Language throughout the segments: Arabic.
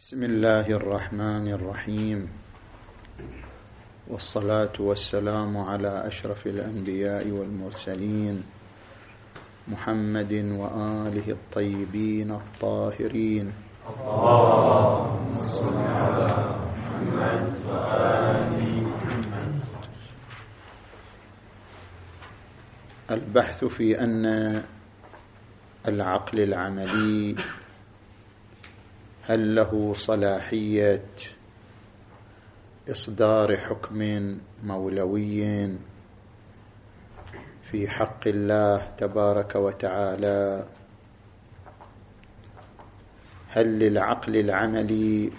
بسم الله الرحمن الرحيم. والصلاة والسلام على أشرف الأنبياء والمرسلين محمد وآله الطيبين الطاهرين. اللهم صل على محمد وآل محمد البحث في أن العقل العملي هل له صلاحية إصدار حكم مولوي في حق الله تبارك وتعالى؟ هل للعقل العملي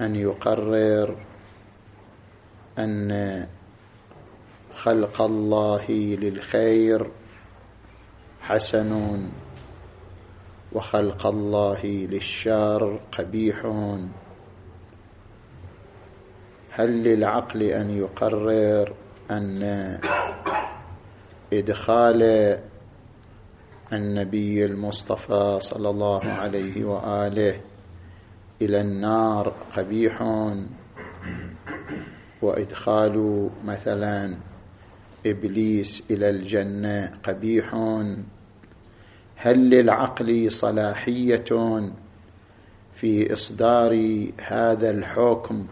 أن يقرر أن خلق الله للخير حسن وخلق الله للشر قبيح هل للعقل أن يقرر أن إدخال النبي المصطفى صلى الله عليه وآله إلى النار قبيح وإدخال مثلا إبليس إلى الجنة قبيح هل للعقل صلاحيه في إصدار هذا الحكم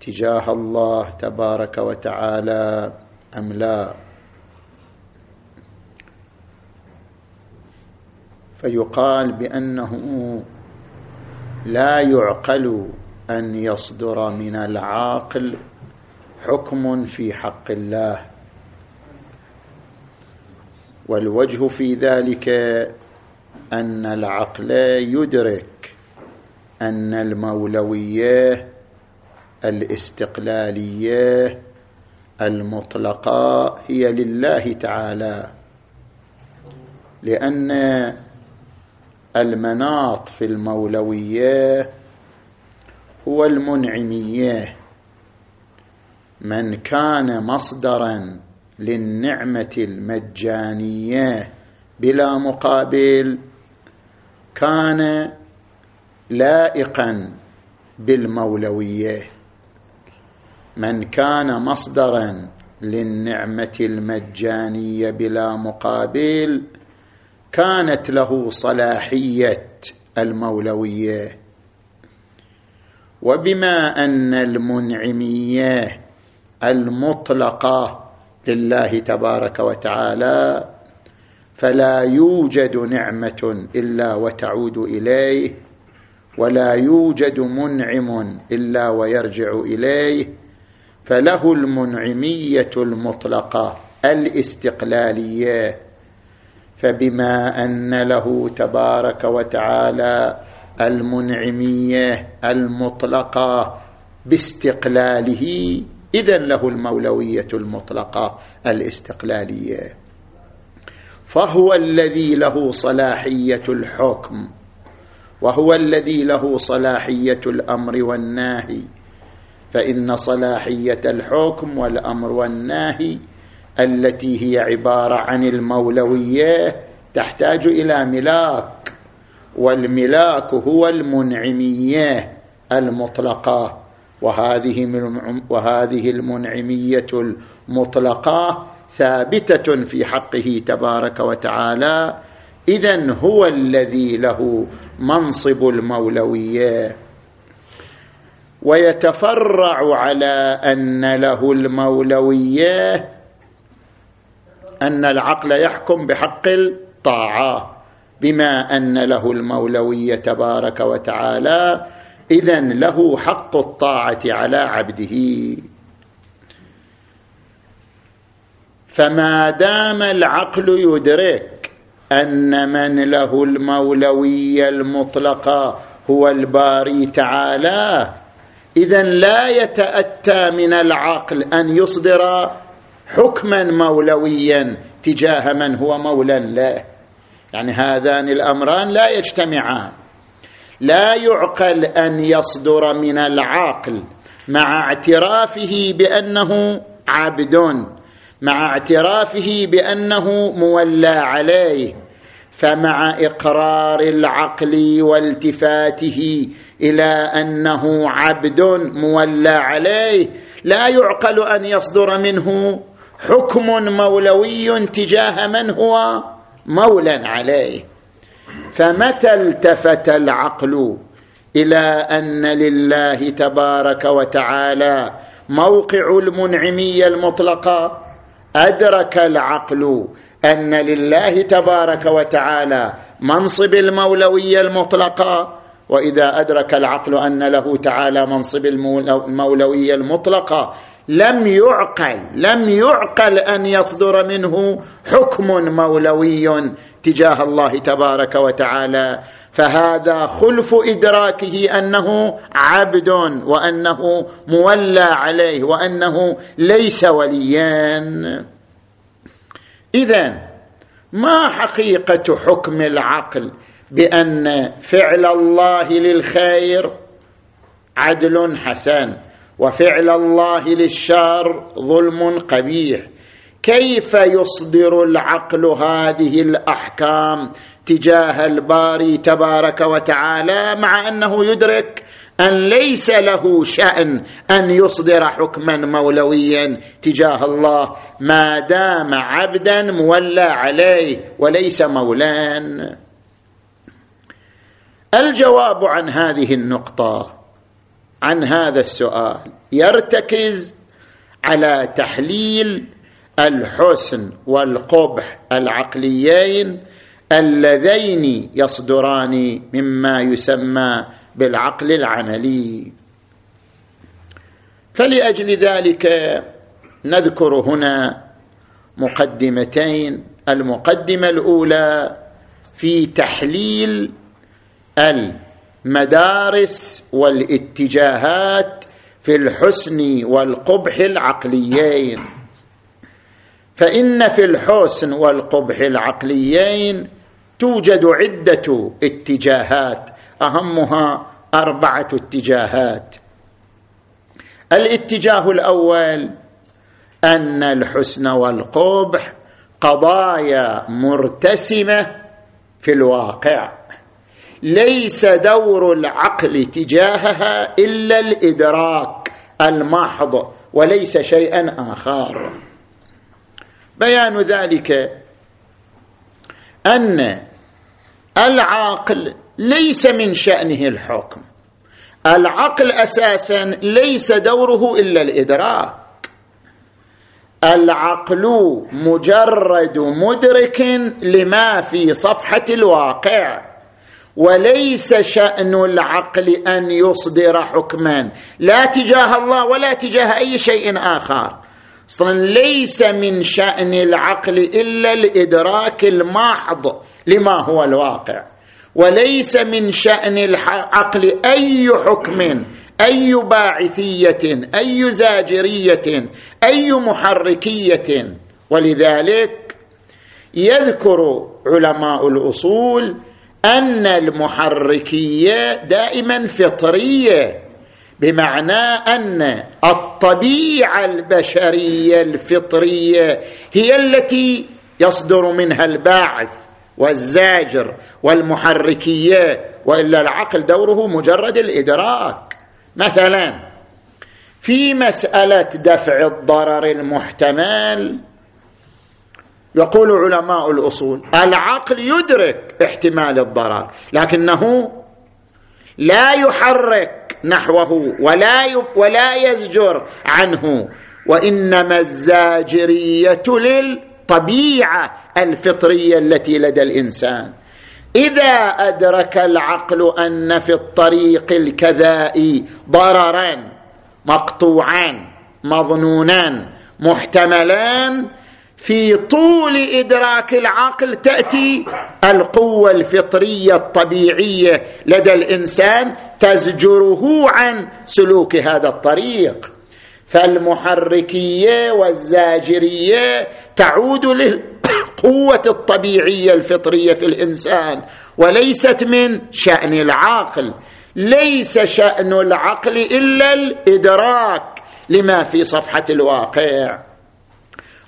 تجاه الله تبارك وتعالى أم لا؟ فيقال بأنه لا يعقل أن يصدر من العاقل حكم في حق الله. والوجه في ذلك أن العقل يدرك أن المولوية الاستقلالية المطلقة هي لله تعالى. لأن المناط في المولوية هو المنعمية. من كان مصدرا للنعمة المجانية بلا مقابل كان لائقا بالمولوية. من كان مصدرا للنعمة المجانية بلا مقابل كانت له صلاحية المولوية. وبما أن المنعمية المطلقة لله تبارك وتعالى فلا يوجد نعمة إلا وتعود إليه ولا يوجد منعم إلا ويرجع إليه فله المنعمية المطلقة الاستقلالية. فبما أن له تبارك وتعالى المنعمية المطلقة باستقلاله اذا له المولوية المطلقة الاستقلالية. فهو الذي له صلاحية الحكم وهو الذي له صلاحية الأمر والناهي. فإن صلاحية الحكم والأمر والناهي التي هي عبارة عن المولوية تحتاج إلى ملاك والملاك هو المنعمية المطلقة. وهذه من وهذه المنعمية المطلقة ثابتة في حقه تبارك وتعالى. اذا هو الذي له منصب المولوية. ويتفرع على أن له المولوية أن العقل يحكم بحق الطاعة بما أن له المولوية تبارك وتعالى. اذا له حق الطاعة على عبده. فما دام العقل يدرك أن من له المولويه المطلقه هو الباري تعالى اذا لا يتأتى من العقل أن يصدر حكما مولويا تجاه من هو مولى له. يعني هذان الأمران لا يجتمعان. لا يعقل أن يصدر من العقل مع اعترافه بأنه عبد مع اعترافه بأنه مولى عليه فمع إقرار العقل والتفاته إلى أنه عبد مولى عليه لا يعقل أن يصدر منه حكم مولوي تجاه من هو مولى عليه. فمتى التفت العقل إلى أن لله تبارك وتعالى موقع المنعميه المطلقه أدرك العقل أن لله تبارك وتعالى منصب المولويه المطلقه وإذا أدرك العقل أن له تعالى منصب المولويه المطلقه لم يعقل لم يعقل أن يصدر منه حكم مولوي تجاه الله تبارك وتعالى. فهذا خلف إدراكه أنه عبد وأنه مولى عليه وأنه ليس وليا. اذا ما حقيقة حكم العقل بأن فعل الله للخير عدل حسن؟ وفعل الله للشر ظلم قبيح. كيف يصدر العقل هذه الأحكام تجاه الباري تبارك وتعالى مع أنه يدرك أن ليس له شأن أن يصدر حكما مولويا تجاه الله؟ ما دام عبدا مولى عليه وليس مولان. الجواب عن هذه النقطة عن هذا السؤال. يرتكز على تحليل الحسن والقبح العقليين اللذين يصدران مما يسمى بالعقل العملي. فلأجل ذلك نذكر هنا مقدمتين. المقدمة الأولى في تحليل المدارس والاتجاهات في الحسن والقبح العقليين. فإن في الحسن والقبح العقليين توجد عدة اتجاهات أهمها أربعة اتجاهات. الاتجاه الأول أن الحسن والقبح قضايا مرتسمة في الواقع. ليس دور العقل تجاهها إلا الإدراك المحض وليس شيئا آخر. بيان ذلك أن العاقل ليس من شأنه الحكم. العقل أساسا ليس دوره إلا الإدراك. العقل مجرد مدرك لما في صفحة الواقع. وليس شأن العقل أن يصدر حكما. لا تجاه الله ولا تجاه أي شيء آخر. أصلا ليس من شأن العقل إلا الادراك الماحض لما هو الواقع. وليس من شأن العقل أي حكم أي باعثية أي زاجرية أي محركية. ولذلك يذكر علماء الأصول أن المحركية دائما فطرية بمعنى أن الطبيعة البشرية الفطرية هي التي يصدر منها الباعث والزاجر والمحركية وإلا العقل دوره مجرد الإدراك. مثلا في مسألة دفع الضرر المحتمل يقول علماء الأصول العقل يدرك احتمال الضرر لكنه لا يحرك نحوه ولا ولا يزجر عنه وإنما الزاجرية للطبيعة الفطرية التي لدى الإنسان. إذا أدرك العقل أن في الطريق الكذاء ضررا مقطوعان مظنونان محتملان في طول إدراك العقل تأتي القوة الفطرية الطبيعية لدى الإنسان تزجره عن سلوك هذا الطريق. فالمحركية والزاجرية تعود للقوة الطبيعية الفطرية في الإنسان وليست من شأن العقل. ليس شأن العقل إلا الإدراك لما في صفحة الواقع.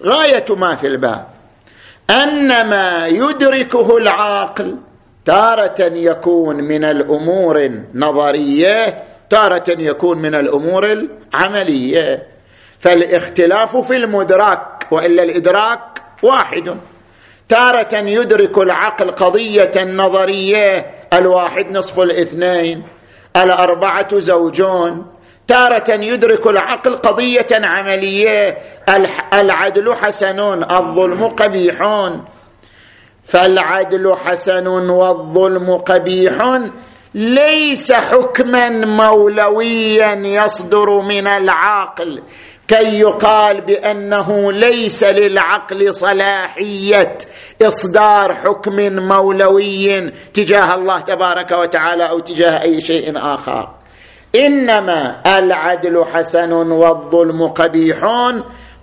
غاية ما في الباب. أن ما يدركه العاقل تارة يكون من الأمور النظرية تارة يكون من الأمور العملية. فالاختلاف في المدرك وإلا الإدراك واحد. تارة يدرك العقل قضية نظرية الواحد نصف الاثنين. الأربعة زوجون تارة يدرك العقل قضية عملية. العدل حسن الظلم قبيح فالعدل حسن والظلم قبيح ليس حكما مولويا يصدر من العاقل كي يقال بأنه ليس للعقل صلاحية. إصدار حكم مولوي تجاه الله تبارك وتعالى أو تجاه أي شيء آخر. إنما العدل حسن والظلم قبيح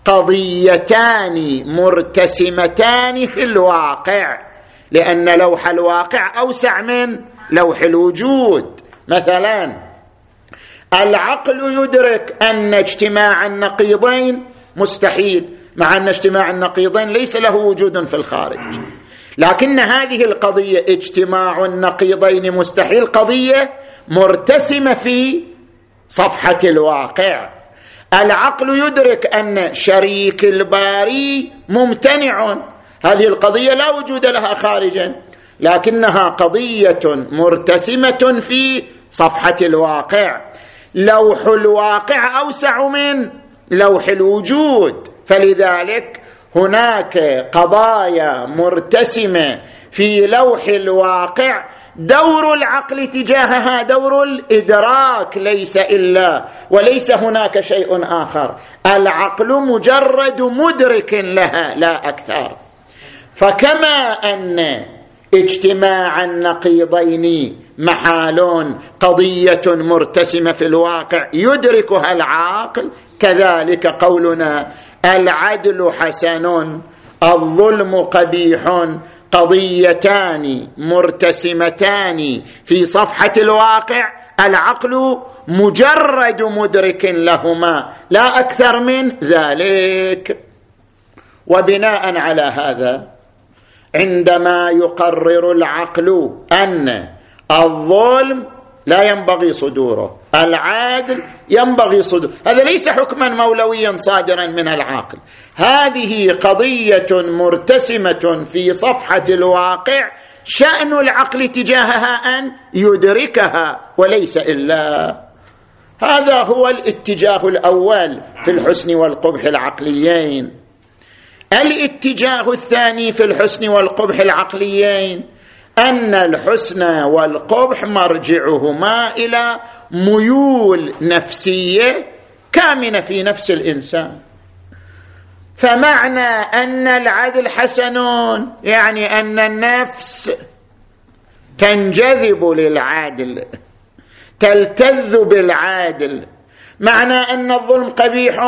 قضيتان مرتسمتان في الواقع. لأن لوح الواقع أوسع من لوح الوجود. مثلا العقل يدرك أن اجتماع النقيضين مستحيل مع أن اجتماع النقيضين ليس له وجود في الخارج. لكن هذه القضية اجتماع النقيضين مستحيل قضية مرتسمه في صفحة الواقع. العقل يدرك أن شريك الباري ممتنع. هذه القضية لا وجود لها خارجا لكنها قضية مرتسمة في صفحة الواقع. لوح الواقع أوسع من لوح الوجود. فلذلك هناك قضايا مرتسمة في لوح الواقع دور العقل تجاهها دور الإدراك ليس إلا وليس هناك شيء آخر. العقل مجرد مدرك لها لا أكثر. فكما أن اجتماع النقيضين محال قضية مرتسمة في الواقع يدركها العاقل كذلك قولنا العدل حسن الظلم قبيح قضيتان مرتسمتان في صفحة الواقع العقل مجرد مدرك لهما لا أكثر من ذلك. وبناء على هذا عندما يقرر العقل أن الظلم لا ينبغي صدوره. العادل ينبغي صدوره هذا ليس حكما مولويا صادرا من العاقل. هذه قضية مرتسمة في صفحة الواقع شأن العقل تجاهها أن يدركها وليس إلا. هذا هو الاتجاه الأول في الحسن والقبح العقليين. الاتجاه الثاني في الحسن والقبح العقليين. أن الحسن والقبح مرجعهما إلى ميول نفسية كامنة في نفس الإنسان. فمعنى أن العدل حسن يعني أن النفس تنجذب للعادل تلتذ بالعادل معنى أن الظلم قبيح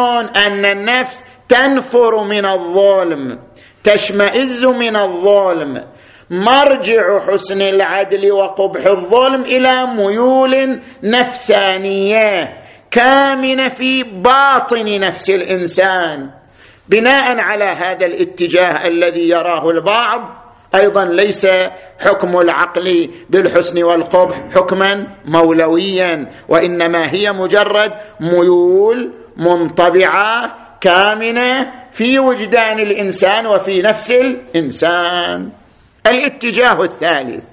أن النفس تنفر من الظلم تشمئز من الظلم مرجع حسن العدل وقبح الظلم إلى ميول نفسانية كامنه في باطن نفس الإنسان. بناء على هذا الاتجاه الذي يراه البعض أيضا ليس حكم العقل بالحسن والقبح حكما مولويا وإنما هي مجرد ميول منطبعة كامنة في وجدان الإنسان وفي نفس الإنسان. الاتجاه الثالث.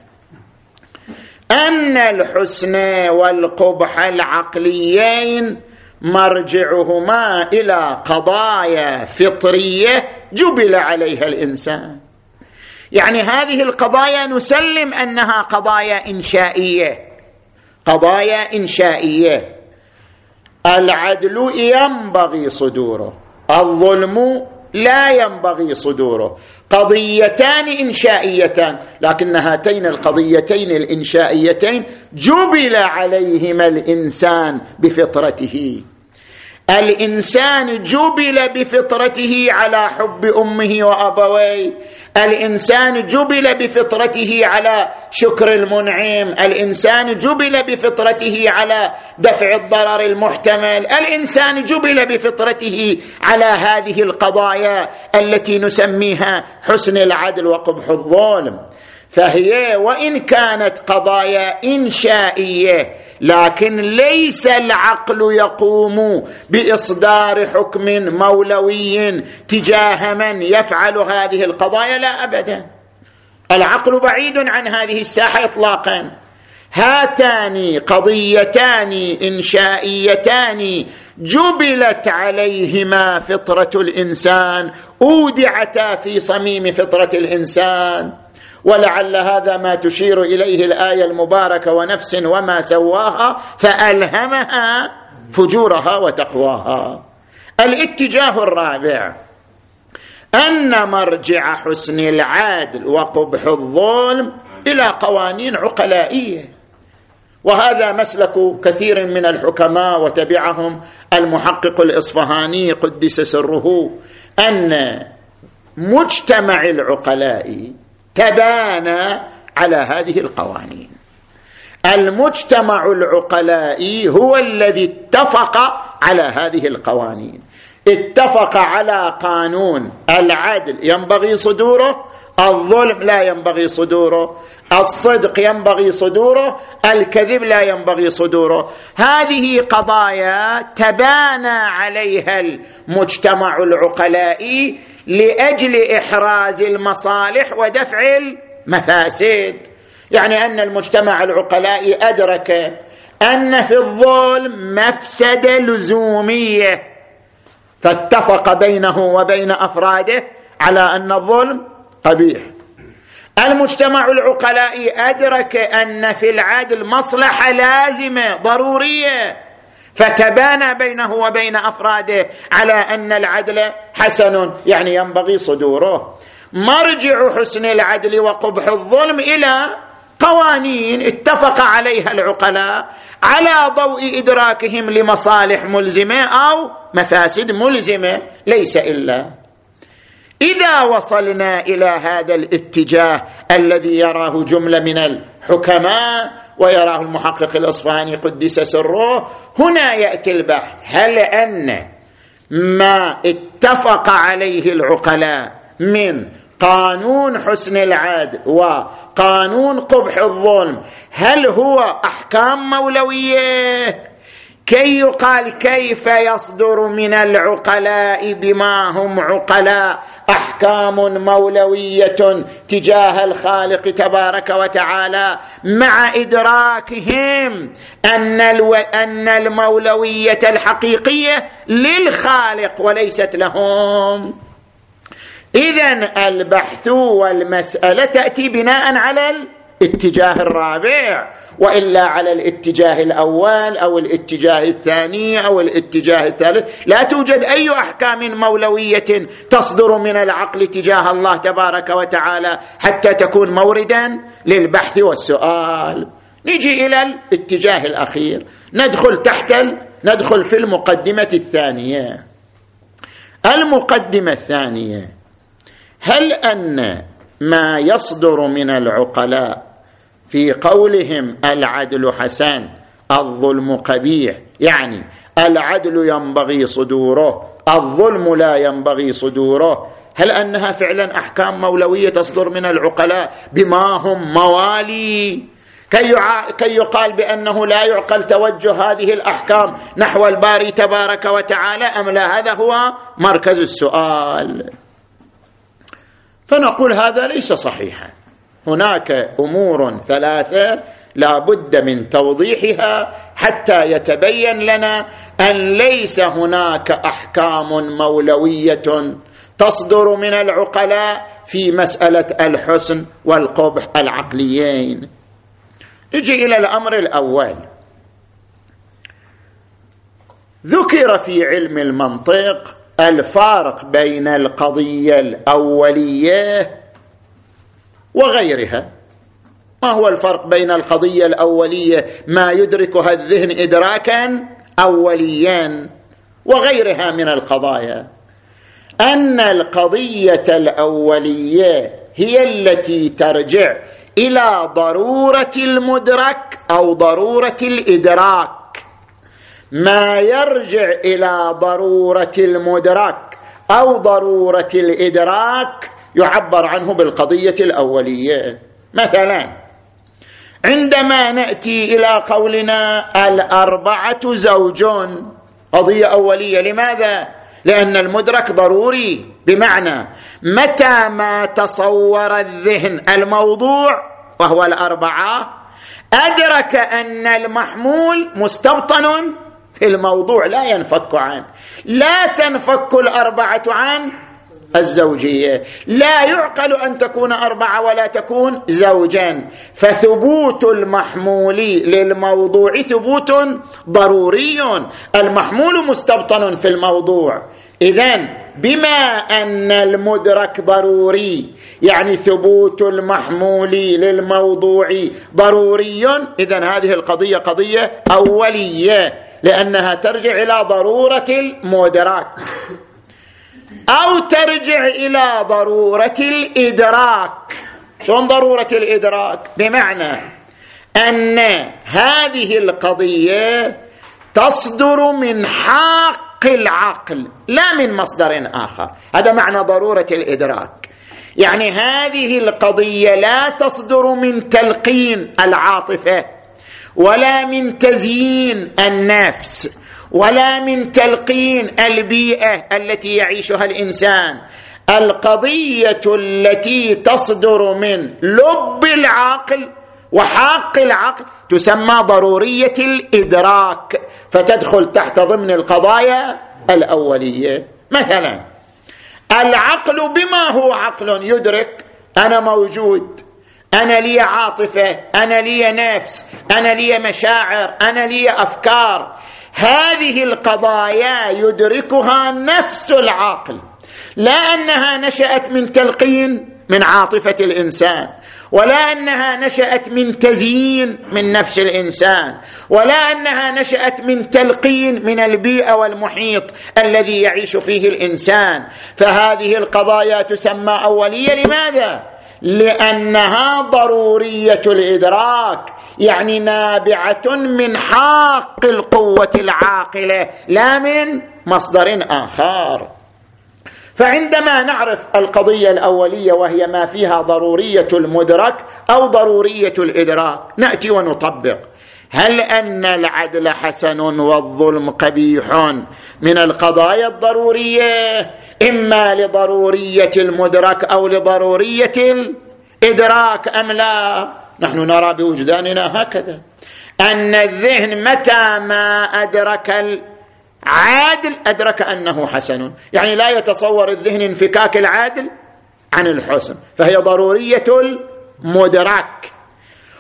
أن الحسن والقبح العقليين مرجعهما إلى قضايا فطرية جبل عليها الإنسان. يعني هذه القضايا نسلم أنها قضايا إنشائية. قضايا إنشائية. العدل ينبغي صدوره. الظلم لا ينبغي صدوره. قضيتان إنشائيتان لكن هاتين القضيتين الإنشائيتين جبل عليهما الإنسان بفطرته. الإنسان جبل بفطرته على حب أمه وأبويه. الإنسان جبل بفطرته على شكر المنعم. الإنسان جبل بفطرته على دفع الضرر المحتمل. الإنسان جبل بفطرته على هذه القضايا التي نسميها حسن العدل وقبح الظلم. فهي وإن كانت قضايا إنشائية لكن ليس العقل يقوم بإصدار حكم مولوي تجاه من يفعل هذه القضايا لا أبدا. العقل بعيد عن هذه الساحة اطلاقا. هاتان قضيتان إنشائيتان جبلت عليهما فطرة الإنسان أودعتا في صميم فطرة الإنسان. ولعل هذا ما تشير إليه الآية المباركة ونفس وما سواها فألهمها فجورها وتقواها. الاتجاه الرابع أن مرجع حسن العدل وقبح الظلم إلى قوانين عقلائية. وهذا مسلك كثير من الحكماء وتبعهم المحقق الإصفهاني قدس سره أن مجتمع العقلاء تبانى على هذه القوانين. المجتمع العقلائي هو الذي اتفق على هذه القوانين. اتفق على قانون العدل ينبغي صدوره الظلم لا ينبغي صدوره الصدق ينبغي صدوره الكذب لا ينبغي صدوره. هذه قضايا تبانى عليها المجتمع العقلائي لأجل إحراز المصالح ودفع المفاسد. يعني أن المجتمع العقلائي أدرك أن في الظلم مفسده لزومية. فاتفق بينه وبين أفراده على أن الظلم قبيح. المجتمع العقلائي أدرك أن في العدل مصلحة لازمة ضرورية فتبانى بينه وبين أفراده على أن العدل حسن يعني ينبغي صدوره. مرجع حسن العدل وقبح الظلم إلى قوانين اتفق عليها العقلاء على ضوء إدراكهم لمصالح ملزمة أو مفاسد ملزمة ليس إلا إذا وصلنا إلى هذا الاتجاه الذي يراه جملة من الحكماء ويراه المحقق الإصفهاني قدس سره هنا يأتي البحث. هل أن ما اتفق عليه العقلاء من قانون حسن العدل وقانون قبح الظلم هل هو أحكام مولوية؟ كي يقال كيف يصدر من العقلاء بما هم عقلاء أحكام مولوية تجاه الخالق تبارك وتعالى مع إدراكهم أن. أن المولوية الحقيقية للخالق وليست لهم اذا البحث والمسألة تأتي بناء على الاتجاه الرابع وإلا على الاتجاه الأول أو الاتجاه الثاني أو الاتجاه الثالث. لا توجد أي أحكام مولوية تصدر من العقل تجاه الله تبارك وتعالى حتى تكون موردا للبحث والسؤال. نجي إلى الاتجاه الأخير. ندخل تحت. ندخل في المقدمة الثانية. المقدمة الثانية. هل أن ما يصدر من العقلاء في قولهم العدل حسن الظلم قبيح يعني العدل ينبغي صدوره الظلم لا ينبغي صدوره. هل أنها فعلا أحكام مولوية تصدر من العقلاء بما هم موالي؟ كي. كي يقال بأنه لا يعقل توجه هذه الأحكام نحو الباري تبارك وتعالى أم لا؟ هذا هو مركز السؤال. فنقول هذا ليس صحيحا. هناك أمور ثلاثة لا بد من توضيحها حتى يتبين لنا أن ليس هناك أحكام مولوية تصدر من العقلاء في مسألة الحسن والقبح العقليين. نجي إلى الأمر الأول. ذكر في علم المنطق الفارق بين القضية الأولية وغيرها. ما هو الفرق بين القضية الأولية ما يدركها الذهن ادراكا؟ اوليا وغيرها من القضايا. أن القضية الأولية هي التي ترجع إلى ضرورة المدرك أو ضرورة الإدراك. ما يرجع إلى ضرورة المدرك أو ضرورة الإدراك يعبر عنه بالقضية الأولية. مثلا عندما نأتي إلى قولنا الأربعة زوجون قضية أولية. لماذا؟ لأن المدرك ضروري. بمعنى متى ما تصور الذهن الموضوع وهو الأربعة أدرك أن المحمول مستبطن في الموضوع. لا ينفك عنه لا تنفك الأربعة عن الزوجية. لا يعقل أن تكون أربعة ولا تكون زوجا. فثبوت المحمول للموضوع ثبوت ضروري. المحمول مستبطن في الموضوع. اذا بما أن المدرك ضروري يعني ثبوت المحمول للموضوع ضروري. اذا هذه القضية قضية أولية لأنها ترجع إلى ضرورة المدرك. أو ترجع إلى ضرورة الإدراك. شلون ضرورة الإدراك؟ بمعنى أن هذه القضية تصدر من حق العقل لا من مصدر آخر. هذا معنى ضرورة الإدراك. يعني هذه القضية لا تصدر من تلقين العاطفة ولا من تزيين النفس. ولا من تلقين البيئة التي يعيشها الإنسان. القضية التي تصدر من لب العقل وحق العقل تسمى ضرورية الإدراك فتدخل تحت ضمن القضايا الأولية. مثلا العقل بما هو عقل يدرك أنا موجود أنا لي عاطفة أنا لي نفس أنا لي مشاعر أنا لي أفكار. هذه القضايا يدركها نفس العاقل. لا أنها نشأت من تلقين من عاطفة الإنسان ولا أنها نشأت من تزيين من نفس الإنسان ولا أنها نشأت من تلقين من البيئة والمحيط الذي يعيش فيه الإنسان. فهذه القضايا تسمى أولية لماذا؟ لأنها ضرورية الإدراك يعني نابعة من حاق القوة العاقلة لا من مصدر آخر. فعندما نعرف القضية الأولية وهي ما فيها ضرورية المدرك أو ضرورية الإدراك نأتي ونطبق. هل أن العدل حسن والظلم قبيح من القضايا الضرورية؟ إما لضرورية المدرك أو لضرورية الإدراك أم لا؟ نحن نرى بوجداننا هكذا. أن الذهن متى ما أدرك العادل أدرك أنه حسن. يعني لا يتصور الذهن انفكاك العادل عن الحسن فهي ضرورية المدرك.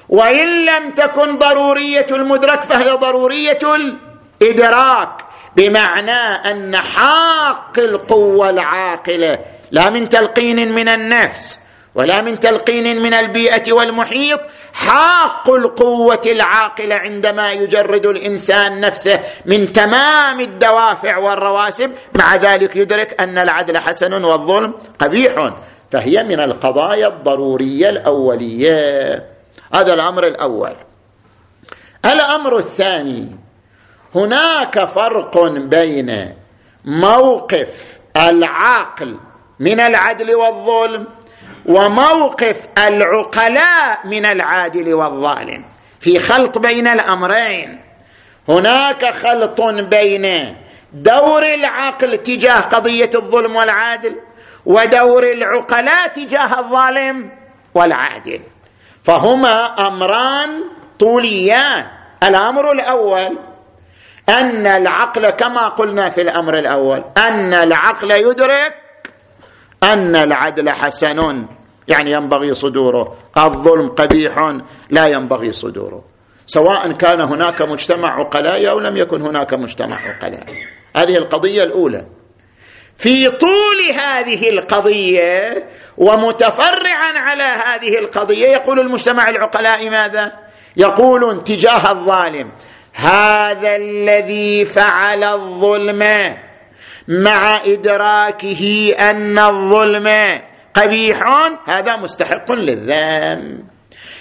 وإن لم تكن ضرورية المدرك فهي ضرورية الإدراك. بمعنى أن حاق القوة العاقلة لا من تلقين من النفس ولا من تلقين من البيئة والمحيط حاق القوة العاقلة عندما يجرد الإنسان نفسه من تمام الدوافع والرواسب. مع ذلك يدرك أن العدل حسن والظلم قبيح. فهي من القضايا الضرورية الأولية. هذا الأمر الأول. الأمر الثاني هناك فرق بين موقف العاقل من العدل والظلم وموقف العقلاء من العادل والظالم. في خلط بين الأمرين. هناك خلط بين دور العقل تجاه قضية الظلم والعادل ودور العقلاء تجاه الظالم والعادل. فهما أمران طوليان. الأمر الأول أن العقل كما قلنا في الأمر الأول أن العقل يدرك أن العدل حسن يعني ينبغي صدوره. الظلم قبيح لا ينبغي صدوره. سواء كان هناك مجتمع عقلاء أو لم يكن هناك مجتمع عقلاء. هذه القضية الأولى. في طول هذه القضية ومتفرعا على هذه القضية يقول المجتمع العقلاء ماذا؟ يقول تجاه الظالم هذا الذي فعل الظلم مع إدراكه أن الظلم قبيح هذا مستحق للذم.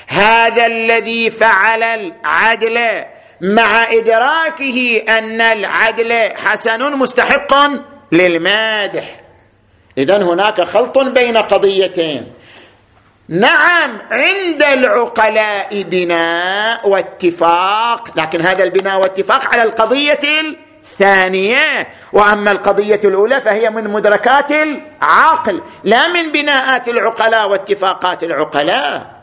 هذا الذي فعل العدل مع إدراكه أن العدل حسن مستحق للمادح. اذا هناك خلط بين قضيتين. نعم عند العقلاء بناء واتفاق. لكن هذا البناء واتفاق على القضية الثانية. وأما القضية الأولى فهي من مدركات العقل لا من بناءات العقلاء واتفاقات العقلاء.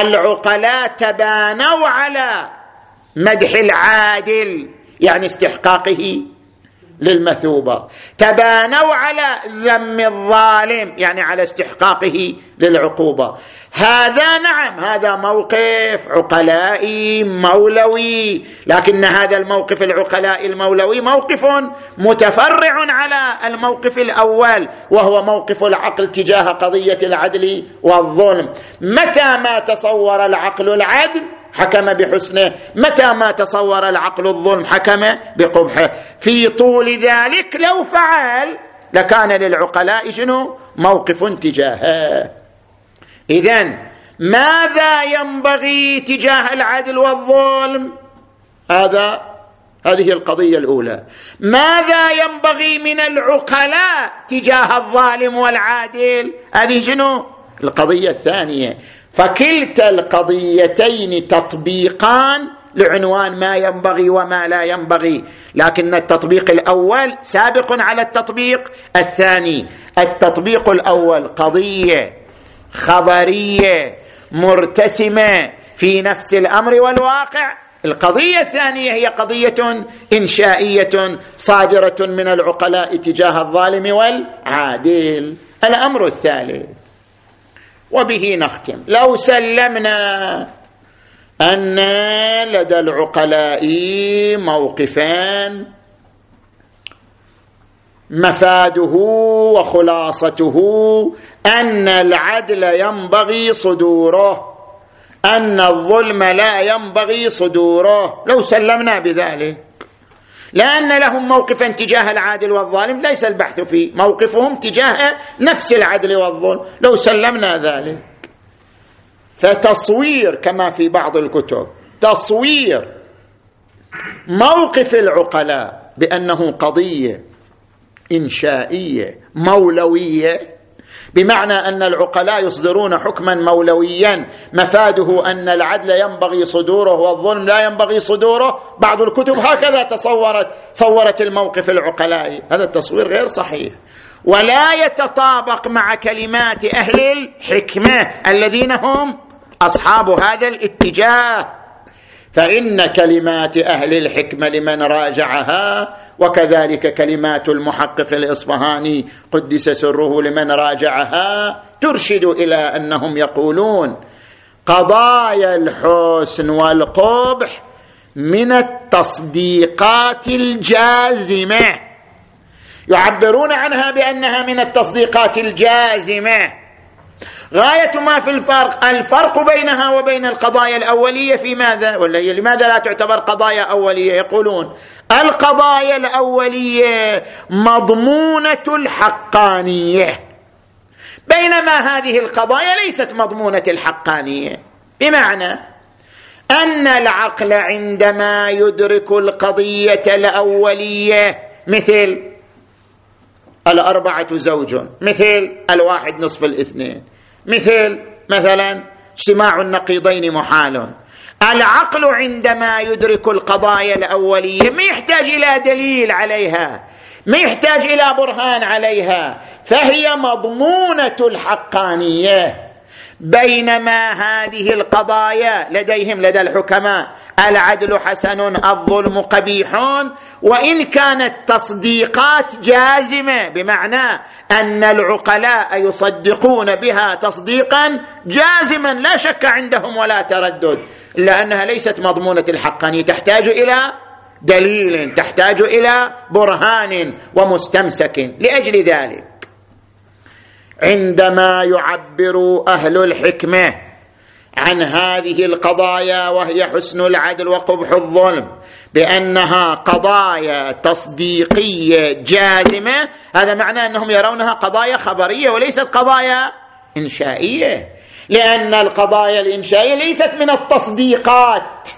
العقلاء تبانوا على مدح العادل يعني استحقاقه للمثوبة. تبانوا على ذم الظالم يعني على استحقاقه للعقوبة. هذا نعم هذا موقف عقلائي مولوي لكن هذا الموقف العقلاء المولوي موقف متفرع على الموقف الأول وهو موقف العقل تجاه قضية العدل والظلم. متى ما تصور العقل العدل؟ حكم بحسنه. متى ما تصور العقل الظلم حكم بقبحه. في طول ذلك لو فعل لكان للعقلاء شنو؟ موقف تجاهه. اذا ماذا ينبغي تجاه العدل والظلم؟ هذا هذه القضية الأولى. ماذا ينبغي من العقلاء تجاه الظالم والعادل؟ هذه شنو؟ القضية الثانية. فكلتا القضيتين تطبيقان لعنوان ما ينبغي وما لا ينبغي. لكن التطبيق الأول سابق على التطبيق الثاني التطبيق الأول قضية خبرية مرتسمة في نفس الأمر والواقع. القضية الثانية هي قضية إنشائية صادرة من العقلاء تجاه الظالم والعادل. الأمر الثالث وبه نختم. لو سلمنا أن لدى العقلاء موقفان مفاده وخلاصته أن العدل ينبغي صدوره أن الظلم لا ينبغي صدوره. لو سلمنا بذلك لأن لهم موقفا تجاه العادل والظالم ليس البحث فيه موقفهم تجاه نفس العدل والظلم. لو سلمنا ذلك فتصوير كما في بعض الكتب تصوير موقف العقلاء بأنه قضية إنشائية مولوية بمعنى أن العقلاء يصدرون حكما مولويا. مفاده أن العدل ينبغي صدوره والظلم لا ينبغي صدوره. بعض الكتب هكذا تصورت صورت الموقف العقلائي. هذا التصوير غير صحيح. ولا يتطابق مع كلمات أهل الحكمة الذين هم أصحاب هذا الاتجاه. فإن كلمات أهل الحكمة لمن راجعها وكذلك كلمات المحقق الإصفهاني قدس سره لمن راجعها ترشد إلى أنهم يقولون قضايا الحسن والقبح من التصديقات الجازمة. يعبرون عنها بأنها من التصديقات الجازمة. غاية ما في الفرق الفرق بينها وبين القضايا الأولية في ماذا؟ ولا لماذا لا تعتبر قضايا أولية؟ يقولون القضايا الأولية مضمونة الحقانية. بينما هذه القضايا ليست مضمونة الحقانية. بمعنى أن العقل عندما يدرك القضية الأولية مثل الأربعة زوج مثل الواحد نصف الاثنين مثل مثلا اجتماع النقيضين محال. العقل عندما يدرك القضايا الأولية ما يحتاج إلى دليل عليها ما يحتاج إلى برهان عليها فهي مضمونة الحقانية. بينما هذه القضايا لديهم لدى الحكماء. العدل حسن الظلم قبيح وإن كانت تصديقات جازمة بمعنى أن العقلاء يصدقون بها تصديقا جازما لا شك عندهم ولا تردد. الا انها ليست مضمونة الحقانيه تحتاج إلى دليل تحتاج إلى برهان ومستمسك. لأجل ذلك عندما يعبر أهل الحكمة عن هذه القضايا وهي حسن العدل وقبح الظلم بأنها قضايا تصديقية جازمة هذا معناه أنهم يرونها قضايا خبرية وليست قضايا إنشائية لأن القضايا الإنشائية ليست من التصديقات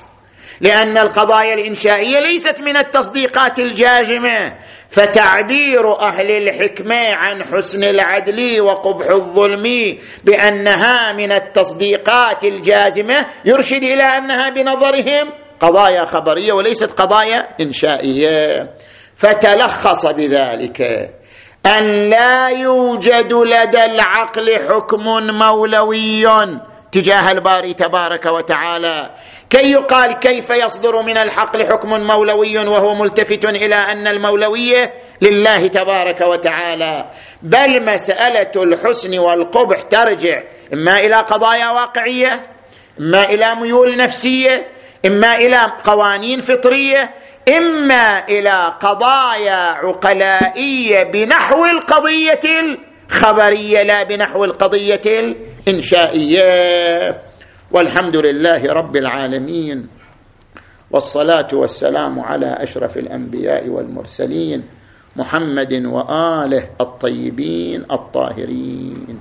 لأن القضايا الإنشائية ليست من التصديقات الجازمة فتعبير أهل الحكمة عن حسن العدل وقبح الظلم بأنها من التصديقات الجازمة يرشد إلى أنها بنظرهم قضايا خبرية وليست قضايا إنشائية. فتلخص بذلك أن لا يوجد لدى العقل حكم مولوي تجاه الباري تبارك وتعالى. كي يقال كيف يصدر من الحقل حكم مولوي وهو ملتفت إلى أن المولويه لله تبارك وتعالى بل مسألة الحسن والقبح ترجع إما إلى قضايا واقعية إما إلى ميول نفسية إما إلى قوانين فطرية إما إلى قضايا عقلائية بنحو القضية الخبرية لا بنحو القضية الإنشائية. والحمد لله رب العالمين والصلاة والسلام على أشرف الأنبياء والمرسلين محمد وآله الطيبين الطاهرين.